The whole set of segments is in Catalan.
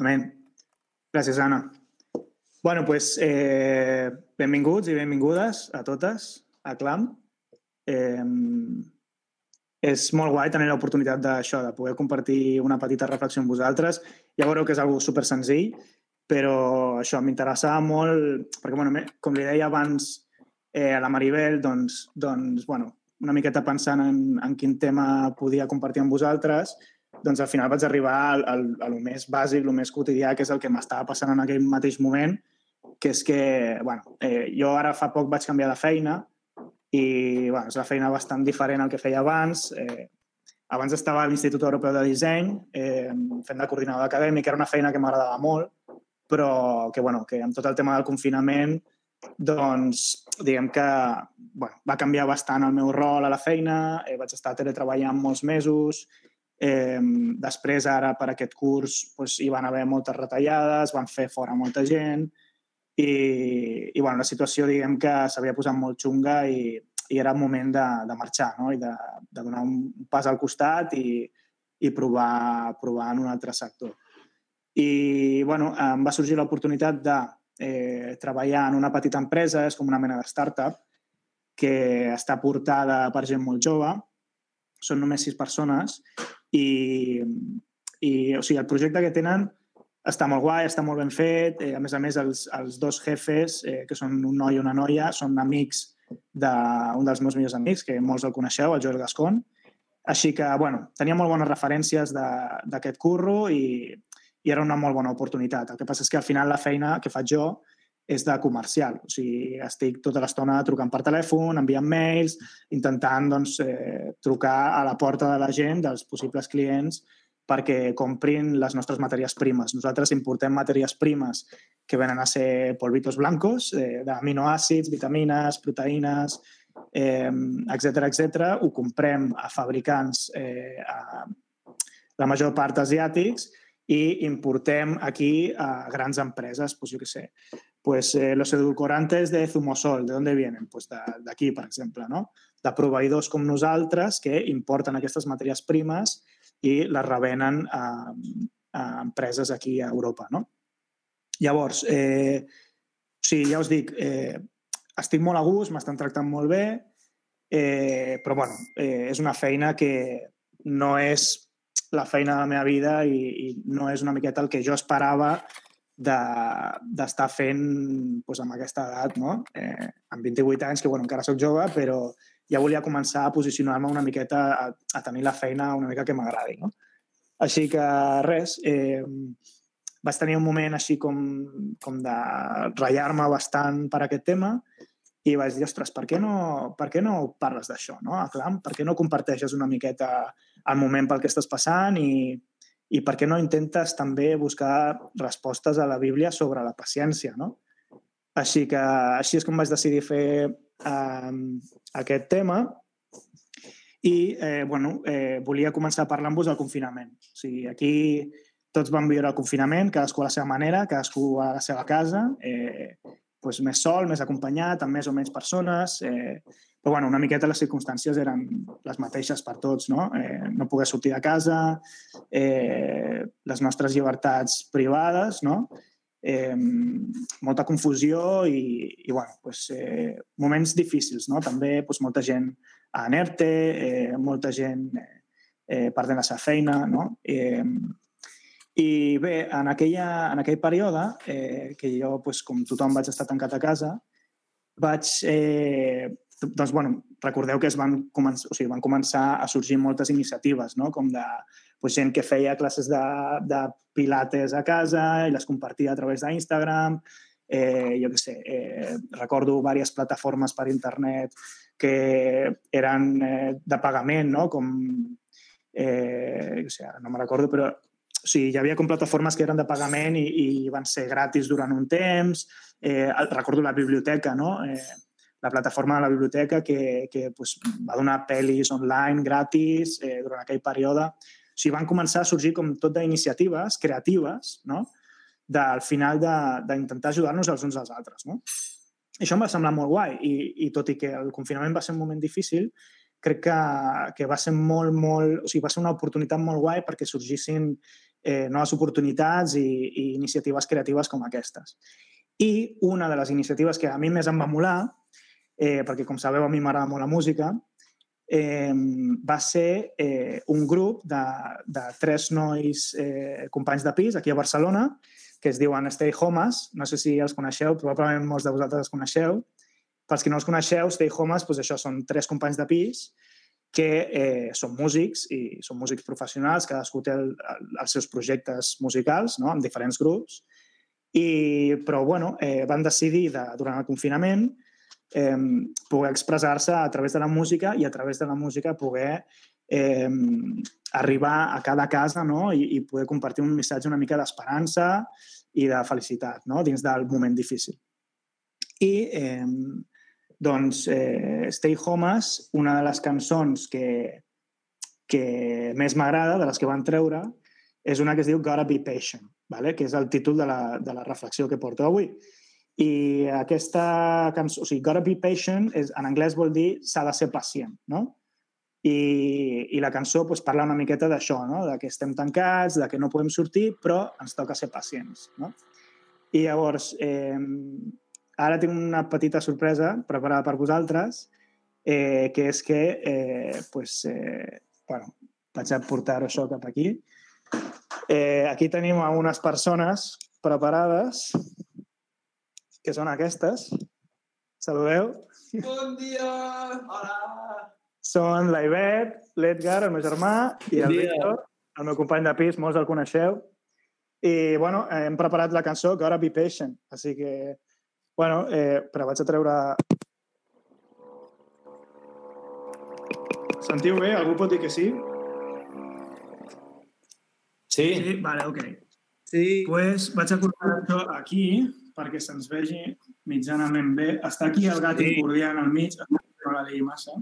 Amén. Gràcies, Anna. bueno, pues, eh, benvinguts i benvingudes a totes a Clam. Eh, és molt guai tenir l'oportunitat d'això, de poder compartir una petita reflexió amb vosaltres. Ja veureu que és algo super senzill, però això m'interessava molt, perquè, bueno, com li deia abans eh, a la Maribel, doncs, doncs bueno, una miqueta pensant en, en quin tema podia compartir amb vosaltres, doncs al final vaig arribar al, al, a lo més bàsic, lo més quotidià, que és el que m'estava passant en aquell mateix moment, que és que, bueno, eh, jo ara fa poc vaig canviar de feina i, bueno, és una feina bastant diferent al que feia abans. Eh, abans estava a l'Institut Europeu de Disseny, eh, fent de coordinador acadèmic, era una feina que m'agradava molt, però que, bueno, que amb tot el tema del confinament doncs diguem que bueno, va canviar bastant el meu rol a la feina, eh, vaig estar teletreballant molts mesos, eh, després ara per aquest curs doncs, hi van haver moltes retallades, van fer fora molta gent i, i bueno, la situació diguem que s'havia posat molt xunga i, i era el moment de, de marxar no? i de, de donar un pas al costat i, i provar, provar en un altre sector. I bueno, em va sorgir l'oportunitat de eh, treballar en una petita empresa, és com una mena de startup, que està portada per gent molt jove, són només sis persones, i, i o sigui, el projecte que tenen està molt guai, està molt ben fet, eh, a més a més els, els dos jefes, eh, que són un noi i una noia, són amics d'un dels meus millors amics, que molts el coneixeu, el Joel Gascon. Així que, bueno, tenia molt bones referències d'aquest curro i, i era una molt bona oportunitat. El que passa és que al final la feina que faig jo és de comercial. O sigui, estic tota l'estona trucant per telèfon, enviant mails, intentant doncs, eh, trucar a la porta de la gent, dels possibles clients, perquè comprin les nostres matèries primes. Nosaltres importem matèries primes que venen a ser polvitos blancos, eh, d'aminoàcids, vitamines, proteïnes, eh, etc etc. Ho comprem a fabricants eh, a la major part asiàtics i importem aquí a grans empreses, pues yo qué sé, pues eh, los edulcorantes de Zumosol, ¿de dónde vienen? Pues d'aquí, per exemple, no? de proveïdors com nosaltres que importen aquestes matèries primes i les revenen a, a empreses aquí a Europa. No? Llavors, eh, sigui, ja us dic, eh, estic molt a gust, m'estan tractant molt bé, eh, però bueno, eh, és una feina que no és la feina de la meva vida i, i no és una miqueta el que jo esperava d'estar de, fent doncs, amb aquesta edat, no? Eh, amb 28 anys, que bueno, encara sóc jove, però ja volia començar a posicionar-me una miqueta a, a tenir la feina una mica que m'agradi. No? Així que res, eh, vaig tenir un moment així com, com de ratllar-me bastant per aquest tema i vaig dir, ostres, per què no, per què no parles d'això, no? A Clam, per què no comparteixes una miqueta el moment pel que estàs passant i, i per què no intentes també buscar respostes a la Bíblia sobre la paciència, no? Així que així és com vaig decidir fer eh, aquest tema i eh, bueno, eh, volia començar amb vos del confinament. O sigui, aquí tots vam viure el confinament, cadascú a la seva manera, cadascú a la seva casa, eh, pues, més sol, més acompanyat, amb més o menys persones, eh, però bueno, una miqueta les circumstàncies eren les mateixes per tots, no? Eh, no poder sortir de casa, eh, les nostres llibertats privades, no? Eh, molta confusió i, i bueno, pues, eh, moments difícils, no? També pues, molta gent a NERTE, eh, molta gent eh, eh, perdent la seva feina, no? Eh, i bé, en, aquella, en aquell període, eh, que jo, pues, com tothom, vaig estar tancat a casa, vaig... Eh, doncs, bueno, recordeu que es van, començar, o sigui, van començar a sorgir moltes iniciatives, no? com de pues, gent que feia classes de, de pilates a casa i les compartia a través d'Instagram. Eh, jo què sé, eh, recordo diverses plataformes per internet que eren eh, de pagament, no? com eh, o sigui, no me recordo, però o sigui, hi havia com plataformes que eren de pagament i, i van ser gratis durant un temps. Eh, recordo la biblioteca, no? Eh, la plataforma de la biblioteca que, que pues, va donar pel·lis online gratis eh, durant aquell període. O sigui, van començar a sorgir com tot d'iniciatives creatives, no? del final d'intentar ajudar-nos els uns als altres. No? Això em va semblar molt guai i, i tot i que el confinament va ser un moment difícil, crec que, que va ser molt, molt... O sigui, va ser una oportunitat molt guai perquè sorgissin eh, noves oportunitats i, i iniciatives creatives com aquestes. I una de les iniciatives que a mi més em va molar, eh, perquè com sabeu a mi m'agrada molt la música, eh, va ser eh, un grup de, de tres nois eh, companys de pis aquí a Barcelona que es diuen Stay Homes. No sé si els coneixeu, probablement molts de vosaltres els coneixeu. Pels que no els coneixeu, Stay Homes, doncs això són tres companys de pis que eh, són músics i són músics professionals, cadascú té el, el, els seus projectes musicals no? amb diferents grups, i, però bueno, eh, van decidir de, durant el confinament eh, poder expressar-se a través de la música i a través de la música poder eh, arribar a cada casa no? I, i poder compartir un missatge una mica d'esperança i de felicitat no? dins del moment difícil. I eh, doncs eh, Stay Homes, una de les cançons que, que més m'agrada, de les que van treure, és una que es diu Gotta Be Patient, vale? que és el títol de la, de la reflexió que porto avui. I aquesta cançó, o sigui, Gotta Be Patient, és, en anglès vol dir s'ha de ser pacient, no? I, i la cançó pues, parla una miqueta d'això, no? de que estem tancats, de que no podem sortir, però ens toca ser pacients. No? I llavors, eh, Ara tinc una petita sorpresa preparada per vosaltres, eh, que és que eh, pues, eh, bueno, vaig a portar això cap aquí. Eh, aquí tenim a unes persones preparades, que són aquestes. Saludeu. Bon dia! Hola! Són la Ivet, l'Edgar, el meu germà, i el Víctor, el meu company de pis, molts el coneixeu. I, bueno, hem preparat la cançó Gotta Be Patient, així que Bueno, eh, però vaig a treure... Sentiu bé? Algú pot dir que sí? Sí. Sí? Vale, ok. Sí. pues vaig a col·locar això aquí perquè se'ns vegi mitjanament bé. Està aquí el gat sí. incordiant al mig, no la digui massa.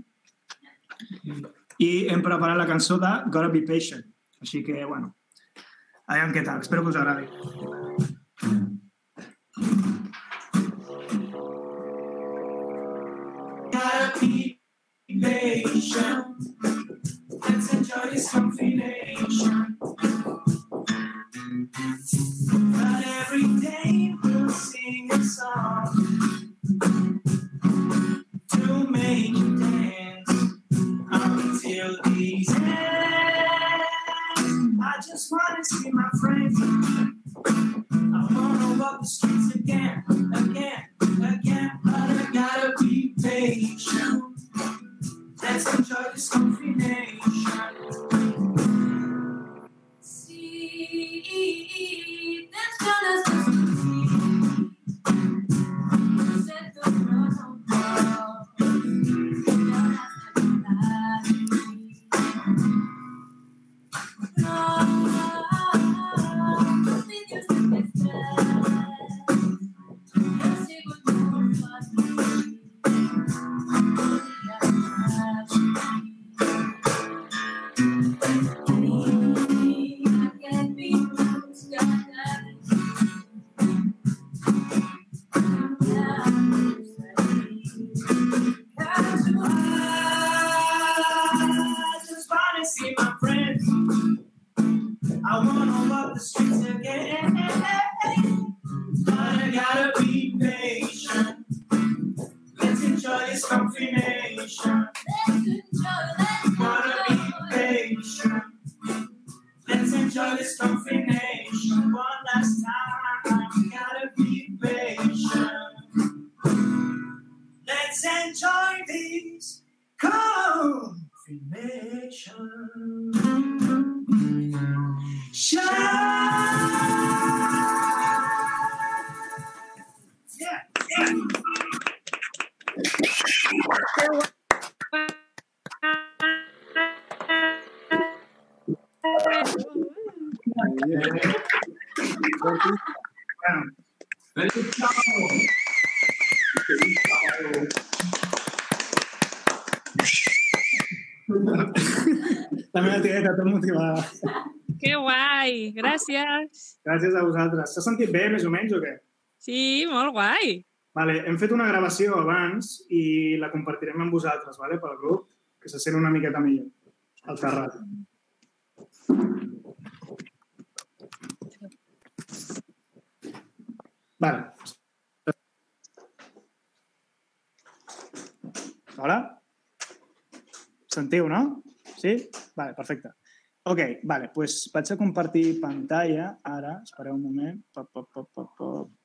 I hem preparat la cançó de Gotta Be Patient. Així que, bueno, aviam què tal. Espero que us agradi. something ancient. Gràcies. Gràcies a vosaltres. S'ha sentit bé, més o menys, o què? Sí, molt guai. Vale, hem fet una gravació abans i la compartirem amb vosaltres, vale, pel grup, que se sent una miqueta millor, al terrat. Vale. Hola? Sentiu, no? Sí? Vale, perfecte. Ok, vale, doncs pues vaig a compartir pantalla ara. Espereu un moment. Pop, pop, pop, pop, pop.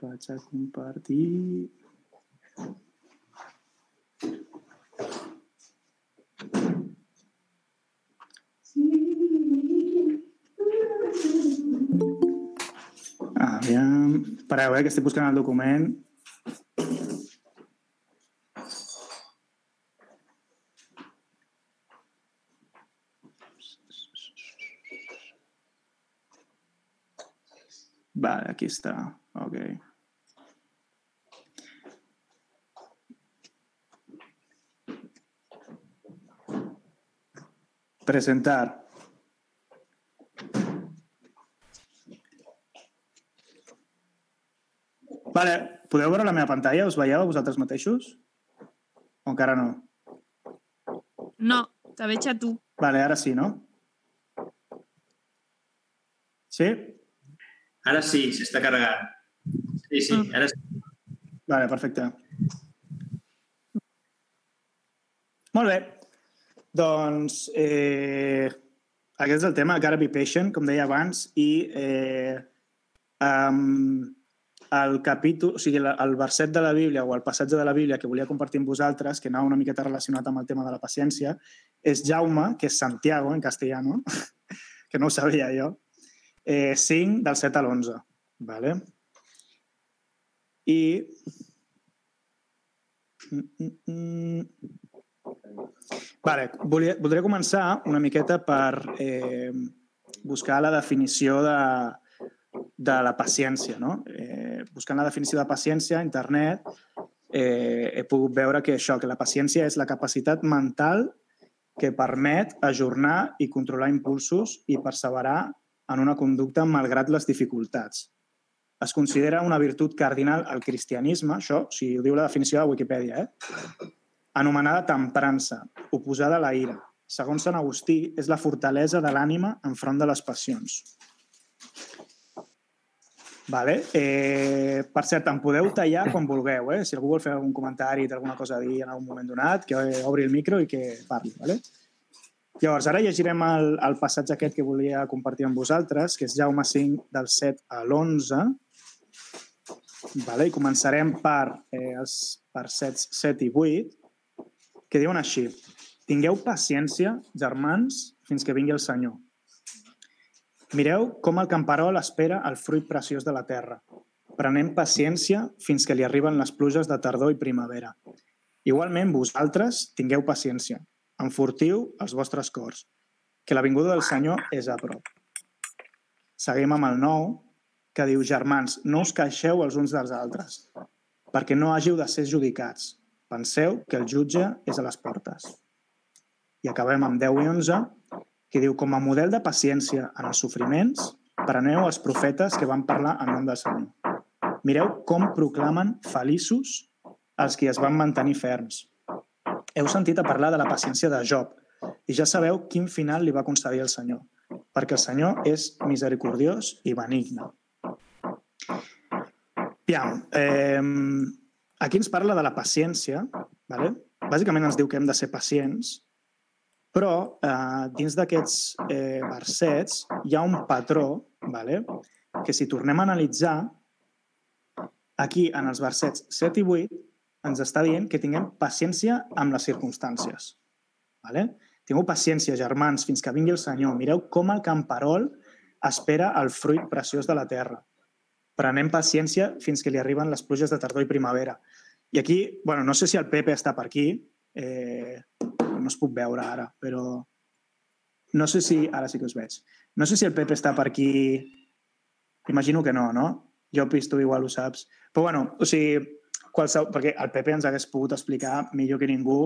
Vaig a compartir... Aviam... Espereu, eh, que estic buscant el document. Vale, aquí está. Ok. Presentar. Vale, podeu veure la meva pantalla? Us veieu vosaltres mateixos? O encara no? No, te veig a tu. Vale, ara sí, no? Sí? Ara sí, s'està carregant. Sí, sí, Ah. ara sí. Vale, perfecte. Molt bé. Doncs eh, aquest és el tema, Gotta be patient, com deia abans, i eh, um, el capítol, o sigui, el verset de la Bíblia o el passatge de la Bíblia que volia compartir amb vosaltres, que anava una miqueta relacionat amb el tema de la paciència, és Jaume, que és Santiago en castellano, que no ho sabia jo, eh, 5 del 7 a l'11. Vale? I... Mm, mm, mm. Vale, volia, voldria començar una miqueta per eh, buscar la definició de, de la paciència. No? Eh, buscant la definició de paciència a internet eh, he pogut veure que això, que la paciència és la capacitat mental que permet ajornar i controlar impulsos i perseverar en una conducta malgrat les dificultats es considera una virtut cardinal al cristianisme, això, sigui, ho diu la definició de Wikipedia, eh? Anomenada temprança, oposada a la ira. Segons Sant Agustí, és la fortalesa de l'ànima enfront de les passions. Vale. Eh, per cert, em podeu tallar quan vulgueu, eh? Si algú vol fer algun comentari, té alguna cosa a dir en algun moment donat, que obri el micro i que parli, vale? Llavors, ara llegirem el, el passatge aquest que volia compartir amb vosaltres, que és Jaume 5, del 7 a l'11. Vale? I començarem per eh, els versets 7 i 8, que diuen així. Tingueu paciència, germans, fins que vingui el Senyor. Mireu com el camperol espera el fruit preciós de la terra. Prenem paciència fins que li arriben les pluges de tardor i primavera. Igualment, vosaltres tingueu paciència. Enfortiu els vostres cors, que la vinguda del Senyor és a prop. Seguim amb el nou, que diu, germans, no us queixeu els uns dels altres, perquè no hàgiu de ser judicats. Penseu que el jutge és a les portes. I acabem amb 10 i 11, que diu, com a model de paciència en els sofriments, preneu els profetes que van parlar en nom del Senyor. Mireu com proclamen feliços els qui es van mantenir ferms. Heu sentit a parlar de la paciència de Job i ja sabeu quin final li va concedir el Senyor, perquè el Senyor és misericordiós i benigne. Piam, eh, aquí ens parla de la paciència, vale? bàsicament ens diu que hem de ser pacients, però eh, dins d'aquests eh, versets hi ha un patró vale? que si tornem a analitzar, aquí en els versets 7 i 8 ens està dient que tinguem paciència amb les circumstàncies. Vale? Tingueu paciència, germans, fins que vingui el Senyor. Mireu com el camperol espera el fruit preciós de la terra. Prenem paciència fins que li arriben les pluges de tardor i primavera. I aquí, bueno, no sé si el Pepe està per aquí, eh, no es puc veure ara, però no sé si... Ara sí que us veig. No sé si el Pepe està per aquí... Imagino que no, no? Jo, Pisto, igual ho saps. Però, bueno, o sigui, qualsevol, perquè el Pepe ens hagués pogut explicar millor que ningú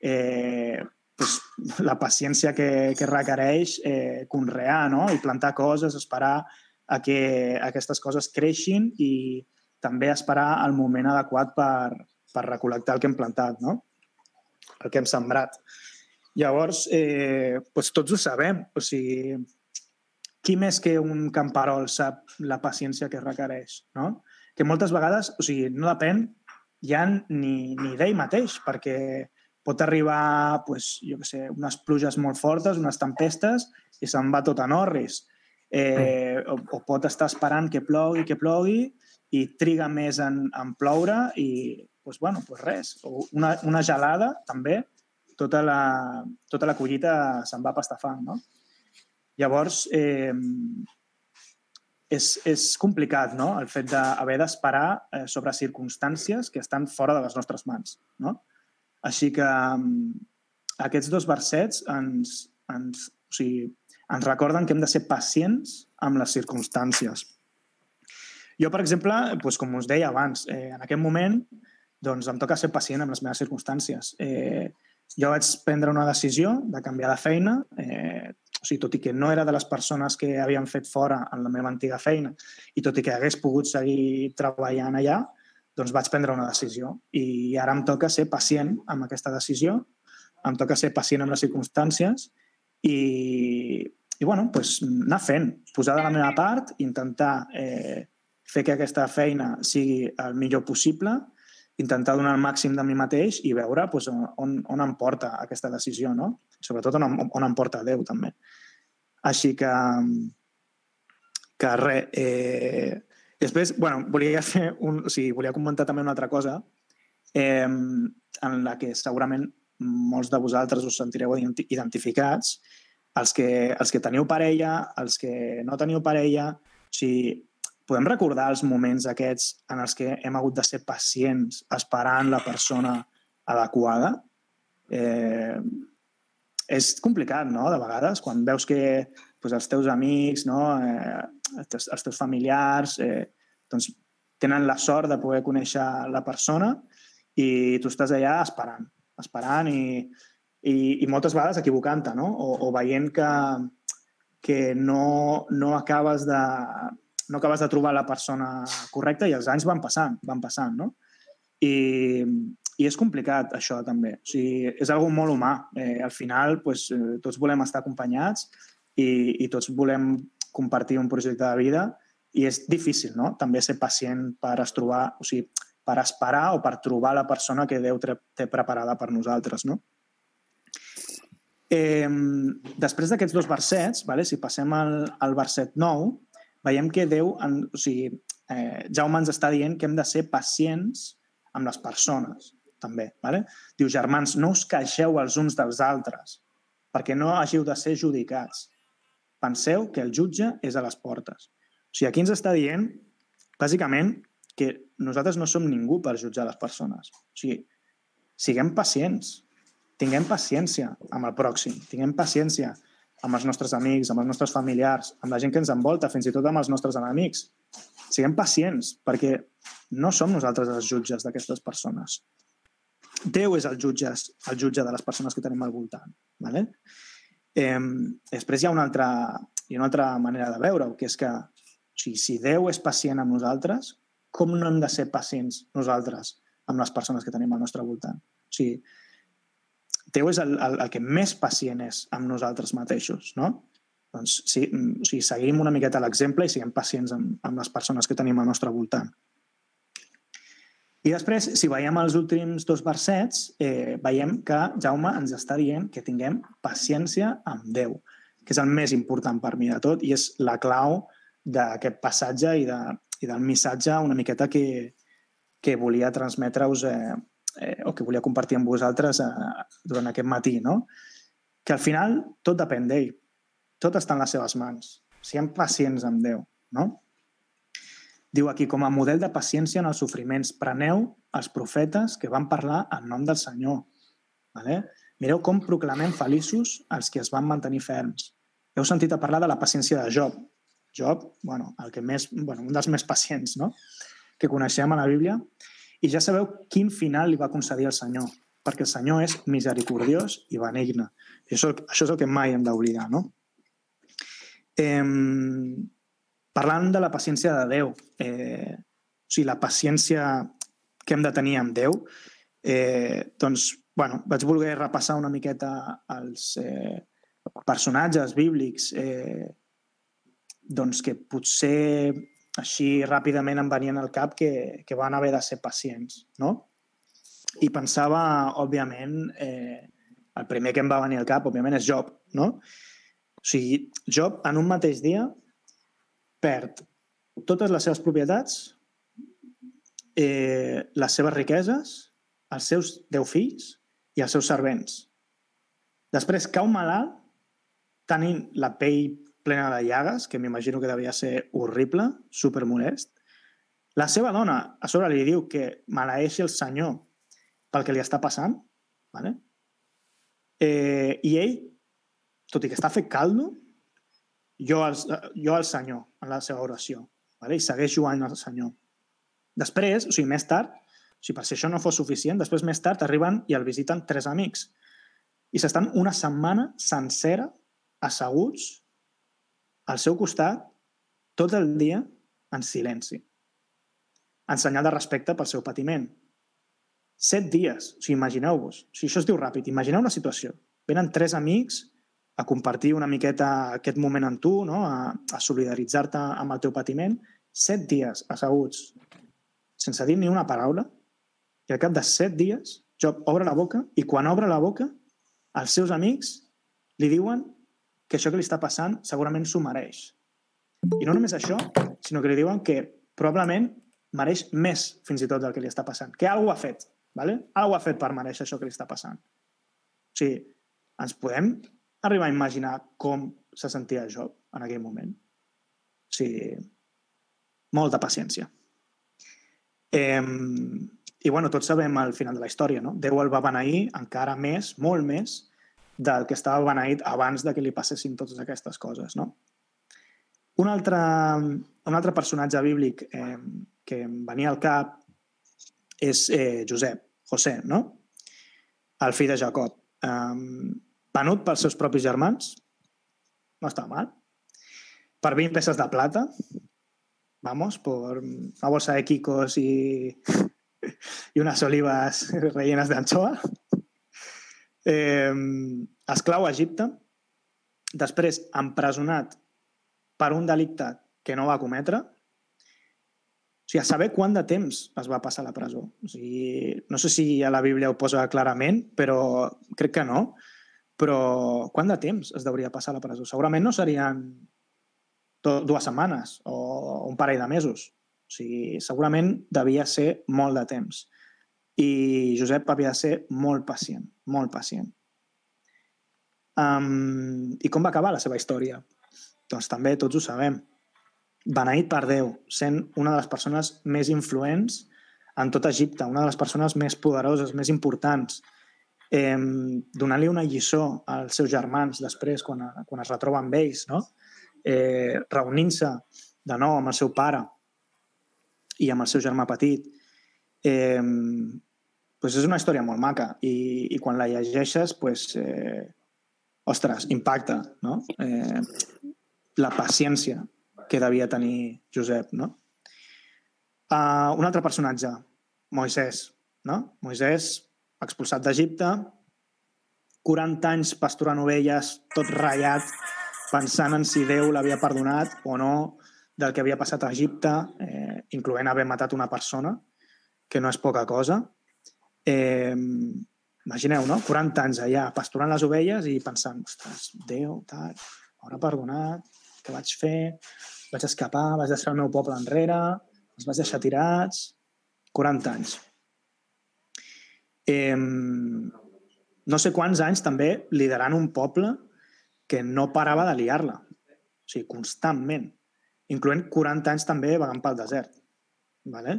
eh, pues, la paciència que, que requereix eh, conrear no? i plantar coses, esperar a que aquestes coses creixin i també esperar el moment adequat per, per recol·lectar el que hem plantat, no? el que hem sembrat. Llavors, eh, doncs tots ho sabem. O sigui, qui més que un camperol sap la paciència que requereix, no? Que moltes vegades, o sigui, no depèn ja ni, ni d'ell mateix, perquè pot arribar, pues, jo què sé, unes pluges molt fortes, unes tempestes, i se'n va tot a Norris. Eh, o, o pot estar esperant que plogui, que plogui, i triga més en, en ploure i, pues, bueno, pues res. O una, una gelada, també, tota la, tota la collita se'n va pastafant, no? Llavors, eh, és, és complicat, no?, el fet d'haver d'esperar eh, sobre circumstàncies que estan fora de les nostres mans, no? Així que aquests dos versets ens, ens, o sigui, ens recorden que hem de ser pacients amb les circumstàncies. Jo, per exemple, doncs, com us deia abans, eh, en aquest moment doncs, em toca ser pacient amb les meves circumstàncies. Eh, jo vaig prendre una decisió de canviar de feina, eh, o sigui, tot i que no era de les persones que havien fet fora en la meva antiga feina i tot i que hagués pogut seguir treballant allà, doncs vaig prendre una decisió i ara em toca ser pacient amb aquesta decisió, em toca ser pacient amb les circumstàncies i, i bueno, doncs anar fent, posar de la meva part, intentar eh, fer que aquesta feina sigui el millor possible, intentar donar el màxim de mi mateix i veure doncs, on, on em porta aquesta decisió, no? Sobretot on, on em porta Déu, també. Així que, que res, eh, Després, bueno, volia fer un, o sigui, volia comentar també una altra cosa eh, en la que segurament molts de vosaltres us sentireu identificats, els que, els que teniu parella, els que no teniu parella, o sigui, podem recordar els moments aquests en els que hem hagut de ser pacients esperant la persona adequada? Eh, és complicat, no?, de vegades, quan veus que pues, els teus amics, no? eh, els, teus, els teus familiars, eh, doncs tenen la sort de poder conèixer la persona i tu estàs allà esperant, esperant i, i, i moltes vegades equivocant-te, no? O, o veient que, que no, no acabes de no acabes de trobar la persona correcta i els anys van passant, van passant, no? I, i és complicat, això, també. O sigui, és algo molt humà. Eh, al final, pues, eh, tots volem estar acompanyats i, i tots volem compartir un projecte de vida i és difícil, no?, també ser pacient per es trobar, o sigui, per esperar o per trobar la persona que Déu té preparada per nosaltres, no? Eh, després d'aquests dos versets, vale, si passem al, al verset 9, veiem que Déu, en, o sigui, eh, Jaume ens està dient que hem de ser pacients amb les persones, també. Vale? Diu, germans, no us queixeu els uns dels altres, perquè no hàgiu de ser judicats. Penseu que el jutge és a les portes. O sigui, aquí ens està dient, bàsicament, que nosaltres no som ningú per jutjar les persones. O sigui, siguem pacients, tinguem paciència amb el pròxim, tinguem paciència amb els nostres amics, amb els nostres familiars, amb la gent que ens envolta, fins i tot amb els nostres enemics. Siguem pacients, perquè no som nosaltres els jutges d'aquestes persones. Déu és el jutge, el jutge de les persones que tenim al voltant. ¿vale? Eh, després hi ha una altra, hi ha una altra manera de veure-ho, que és que o sigui, si Déu és pacient amb nosaltres, com no hem de ser pacients nosaltres amb les persones que tenim al nostre voltant? O sigui, Déu és el, el, el que més pacient és amb nosaltres mateixos, no? Doncs sí, o sigui, seguim una miqueta l'exemple i siguem pacients amb, amb les persones que tenim al nostre voltant. I després, si veiem els últims dos versets, eh, veiem que Jaume ens està dient que tinguem paciència amb Déu, que és el més important per mi de tot i és la clau d'aquest passatge i, de, i del missatge una miqueta que, que volia transmetre-us eh, eh, o que volia compartir amb vosaltres eh, durant aquest matí, no? Que al final tot depèn d'ell. Tot està en les seves mans. Siguem pacients amb Déu, no? Diu aquí, com a model de paciència en els sofriments, preneu els profetes que van parlar en nom del Senyor. Vale? Mireu com proclamem feliços els que es van mantenir ferms. Heu sentit a parlar de la paciència de Job. Job, bueno, el que més, bueno, un dels més pacients no? que coneixem a la Bíblia. I ja sabeu quin final li va concedir el Senyor, perquè el Senyor és misericordiós i benigne. I això, això és el que mai hem d'oblidar, no? Eh, Parlant de la paciència de Déu, eh, o sigui, la paciència que hem de tenir amb Déu, eh, doncs bueno, vaig voler repassar una miqueta els eh, personatges bíblics eh, doncs que potser així ràpidament em venien al cap que, que van haver de ser pacients, no? I pensava, òbviament, eh, el primer que em va venir al cap, òbviament, és Job, no? O sigui, Job en un mateix dia perd totes les seves propietats, eh, les seves riqueses, els seus deu fills i els seus servents. Després cau malalt, tenint la pell plena de llagues, que m'imagino que devia ser horrible, super molest. La seva dona a sobre li diu que maleeixi el senyor pel que li està passant, ¿vale? eh, i ell, tot i que està fet caldo, jo al, jo al senyor en la seva oració, ¿vale? i segueix jugant al senyor. Després, o sigui, més tard, o sigui, per si això no fos suficient, després més tard arriben i el visiten tres amics i s'estan una setmana sencera asseguts al seu costat tot el dia en silenci, en senyal de respecte pel seu patiment. Set dies, o sigui, imagineu-vos, o sigui, això es diu ràpid, imagineu una situació. Venen tres amics a compartir una miqueta aquest moment amb tu, no? a, a solidaritzar-te amb el teu patiment, set dies asseguts, sense dir ni una paraula, i al cap de set dies Job obre la boca i quan obre la boca els seus amics li diuen que això que li està passant segurament s'ho mereix. I no només això, sinó que li diuen que probablement mereix més fins i tot del que li està passant. Que algú ha fet, ¿vale? Algú ha fet per mereixer això que li està passant. O sigui, ens podem arribar a imaginar com se sentia Job en aquell moment. O sigui, molta paciència. Eh, I bueno, tots sabem el final de la història, no? Déu el va beneir encara més, molt més, del que estava beneït abans de que li passessin totes aquestes coses. No? Un, altre, un altre personatge bíblic eh, que em venia al cap és eh, Josep, José, no? el fill de Jacob. Eh, venut pels seus propis germans, no està mal. Per 20 peces de plata, vamos, por una bolsa de quicos y, y unas olivas rellenas de anchoa. Eh, esclau a Egipte, després empresonat per un delicte que no va cometre, o sigui, a saber quant de temps es va passar a la presó. O sigui, no sé si a la Bíblia ho posa clarament, però crec que no. Però quant de temps es deuria passar a la presó? Segurament no serien dues setmanes o un parell de mesos. O sigui, segurament devia ser molt de temps. I Josep havia de ser molt pacient, molt pacient. Um, I com va acabar la seva història? Doncs també tots ho sabem. Beneït per Déu, sent una de les persones més influents en tot Egipte, una de les persones més poderoses, més importants, eh, donant-li una lliçó als seus germans després, quan, quan es retroba amb ells, no? eh, reunint-se de nou amb el seu pare i amb el seu germà petit. Eh, pues és una història molt maca i, i quan la llegeixes pues, eh, ostres, impacta no? eh, la paciència que devia tenir Josep. No? Uh, un altre personatge, Moisès. No? Moisès, expulsat d'Egipte, 40 anys pasturant ovelles, tot ratllat, pensant en si Déu l'havia perdonat o no del que havia passat a Egipte, eh, incloent haver matat una persona, que no és poca cosa. Eh, imagineu, no? 40 anys allà pasturant les ovelles i pensant, ostres, Déu, tal, m'haurà perdonat, què vaig fer? Vaig escapar, vaig deixar el meu poble enrere, els vaig deixar tirats... 40 anys. Eh, no sé quants anys també liderant un poble que no parava de liar-la. O sigui, constantment. Incloent 40 anys també vagant pel desert. Vale?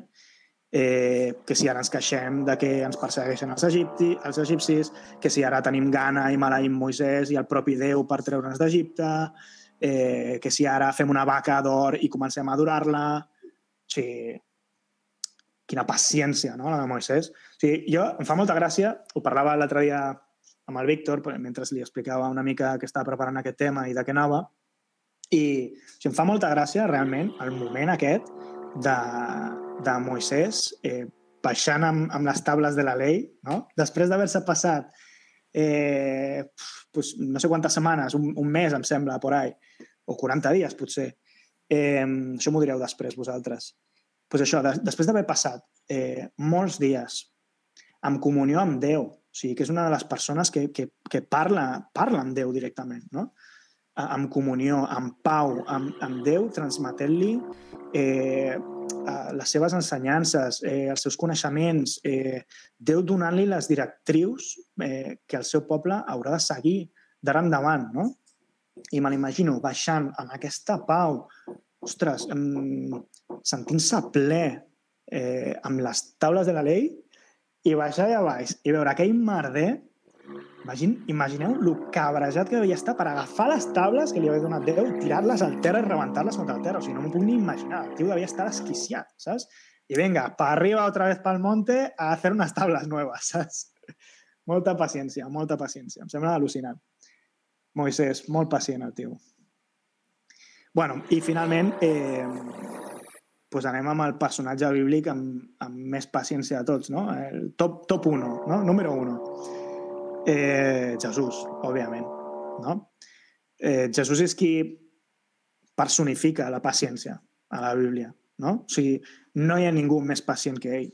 Eh, que si ara ens queixem de que ens persegueixen els, egipti, els egipcis, que si ara tenim gana i maleïm Moisès i el propi Déu per treure'ns d'Egipte, eh, que si ara fem una vaca d'or i comencem a adorar-la... O sigui, quina paciència, no?, la de Moisès. O sigui, jo, em fa molta gràcia, ho parlava l'altre dia amb el Víctor, mentre li explicava una mica que estava preparant aquest tema i de què anava, i o sigui, em fa molta gràcia, realment, el moment aquest de, de Moisès eh, baixant amb, amb les tables de la llei, no? després d'haver-se passat eh, pues, no sé quantes setmanes, un, un mes, em sembla, por ahí, o 40 dies, potser. Eh, això m'ho direu després, vosaltres. pues això, de, després d'haver passat eh, molts dies amb comunió amb Déu, o sigui, que és una de les persones que, que, que parla, parla amb Déu directament, no? amb comunió, amb pau, amb, amb Déu, transmetent-li eh, les seves ensenyances, eh, els seus coneixements, eh, Déu donant-li les directrius eh, que el seu poble haurà de seguir d'ara endavant, no? I me l'imagino baixant amb aquesta pau, ostres, sentint-se ple eh, amb les taules de la llei i baixar allà baix i veure aquell merder Imagine, imagineu el cabrejat que devia estar per agafar les tables que li havia donat Déu, tirar-les al terra i rebentar-les contra el terra. O sigui, no m'ho puc ni imaginar. El tio devia estar desquiciat, saps? I venga, para arriba otra vez pel monte a hacer unas tablas nuevas, saps? Molta paciència, molta paciència. Em sembla al·lucinant. Moisès, molt pacient el tio. bueno, i finalment, eh, pues anem amb el personatge bíblic amb, amb més paciència de tots, no? El top, top 1, no? Número 1. Eh, Jesús, òbviament. No? Eh, Jesús és qui personifica la paciència a la Bíblia. No? O sigui, no hi ha ningú més pacient que ell.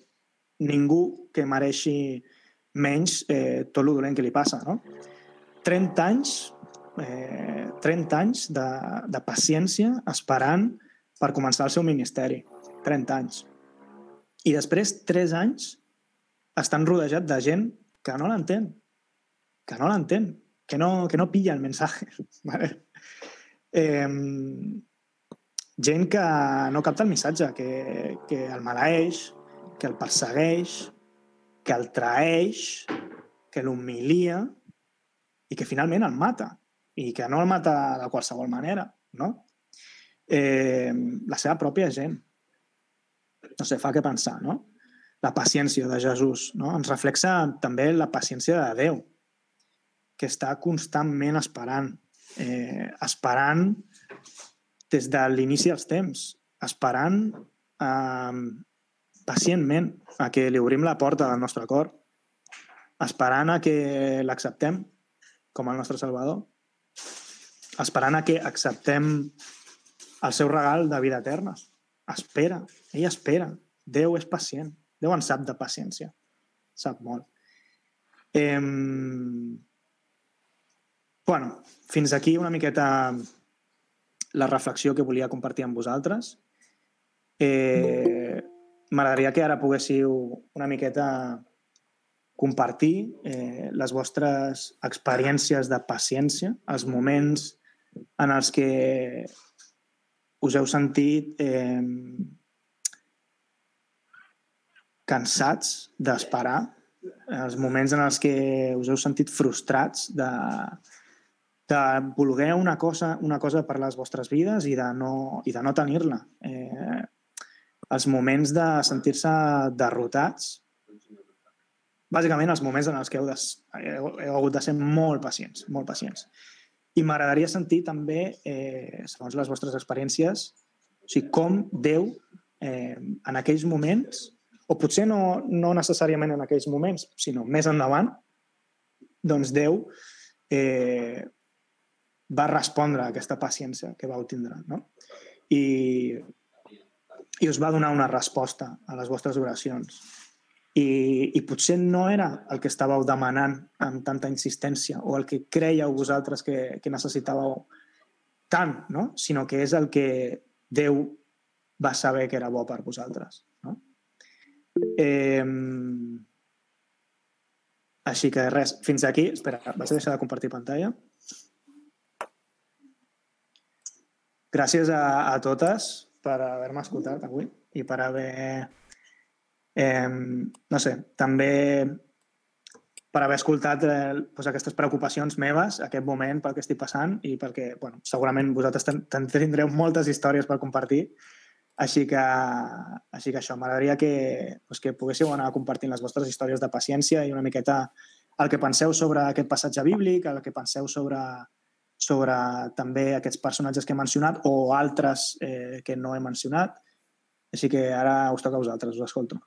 Ningú que mereixi menys eh, tot el dolent que li passa. No? 30 anys, eh, 30 anys de, de paciència esperant per començar el seu ministeri. 30 anys. I després, 3 anys, estan rodejat de gent que no l'entén, que no l'entén, que no, que no pilla el mensaje. ¿vale? Eh, gent que no capta el missatge, que, que el maleeix, que el persegueix, que el traeix, que l'humilia i que finalment el mata. I que no el mata de qualsevol manera, no? Eh, la seva pròpia gent. No sé, fa què pensar, no? La paciència de Jesús, no? Ens reflexa també la paciència de Déu, que està constantment esperant, eh, esperant des de l'inici dels temps, esperant eh, pacientment a que li obrim la porta del nostre cor, esperant a que l'acceptem com el nostre Salvador, esperant a que acceptem el seu regal de vida eterna. Espera, ell espera. Déu és pacient. Déu en sap de paciència. Sap molt. Eh, bueno, fins aquí una miqueta la reflexió que volia compartir amb vosaltres. Eh, M'agradaria que ara poguéssiu una miqueta compartir eh, les vostres experiències de paciència, els moments en els que us heu sentit eh, cansats d'esperar, els moments en els que us heu sentit frustrats de, de voler una cosa, una cosa per les vostres vides i de no, i de no tenir-la. Eh, els moments de sentir-se derrotats, bàsicament els moments en els que heu, de, heu, heu hagut de ser molt pacients, molt pacients. I m'agradaria sentir també, eh, segons les vostres experiències, o sigui, com Déu eh, en aquells moments, o potser no, no necessàriament en aquells moments, sinó més endavant, doncs Déu eh, va respondre a aquesta paciència que vau tindre. No? I, I us va donar una resposta a les vostres oracions. I, I potser no era el que estàveu demanant amb tanta insistència o el que creieu vosaltres que, que necessitàveu tant, no? sinó que és el que Déu va saber que era bo per vosaltres. No? Eh, així que res, fins aquí. Espera, vaig deixar de compartir pantalla. Gràcies a, a totes per haver-me escoltat avui i per haver, eh, no sé, també per haver escoltat eh, doncs aquestes preocupacions meves, aquest moment pel que estic passant i perquè, bueno, segurament vosaltres tindreu moltes històries per compartir, així que, així que això, m'agradaria que, doncs que poguéssiu anar compartint les vostres històries de paciència i una miqueta el que penseu sobre aquest passatge bíblic, el que penseu sobre sobre també aquests personatges que he mencionat o altres eh, que no he mencionat. Així que ara us toca a vosaltres, us escolto.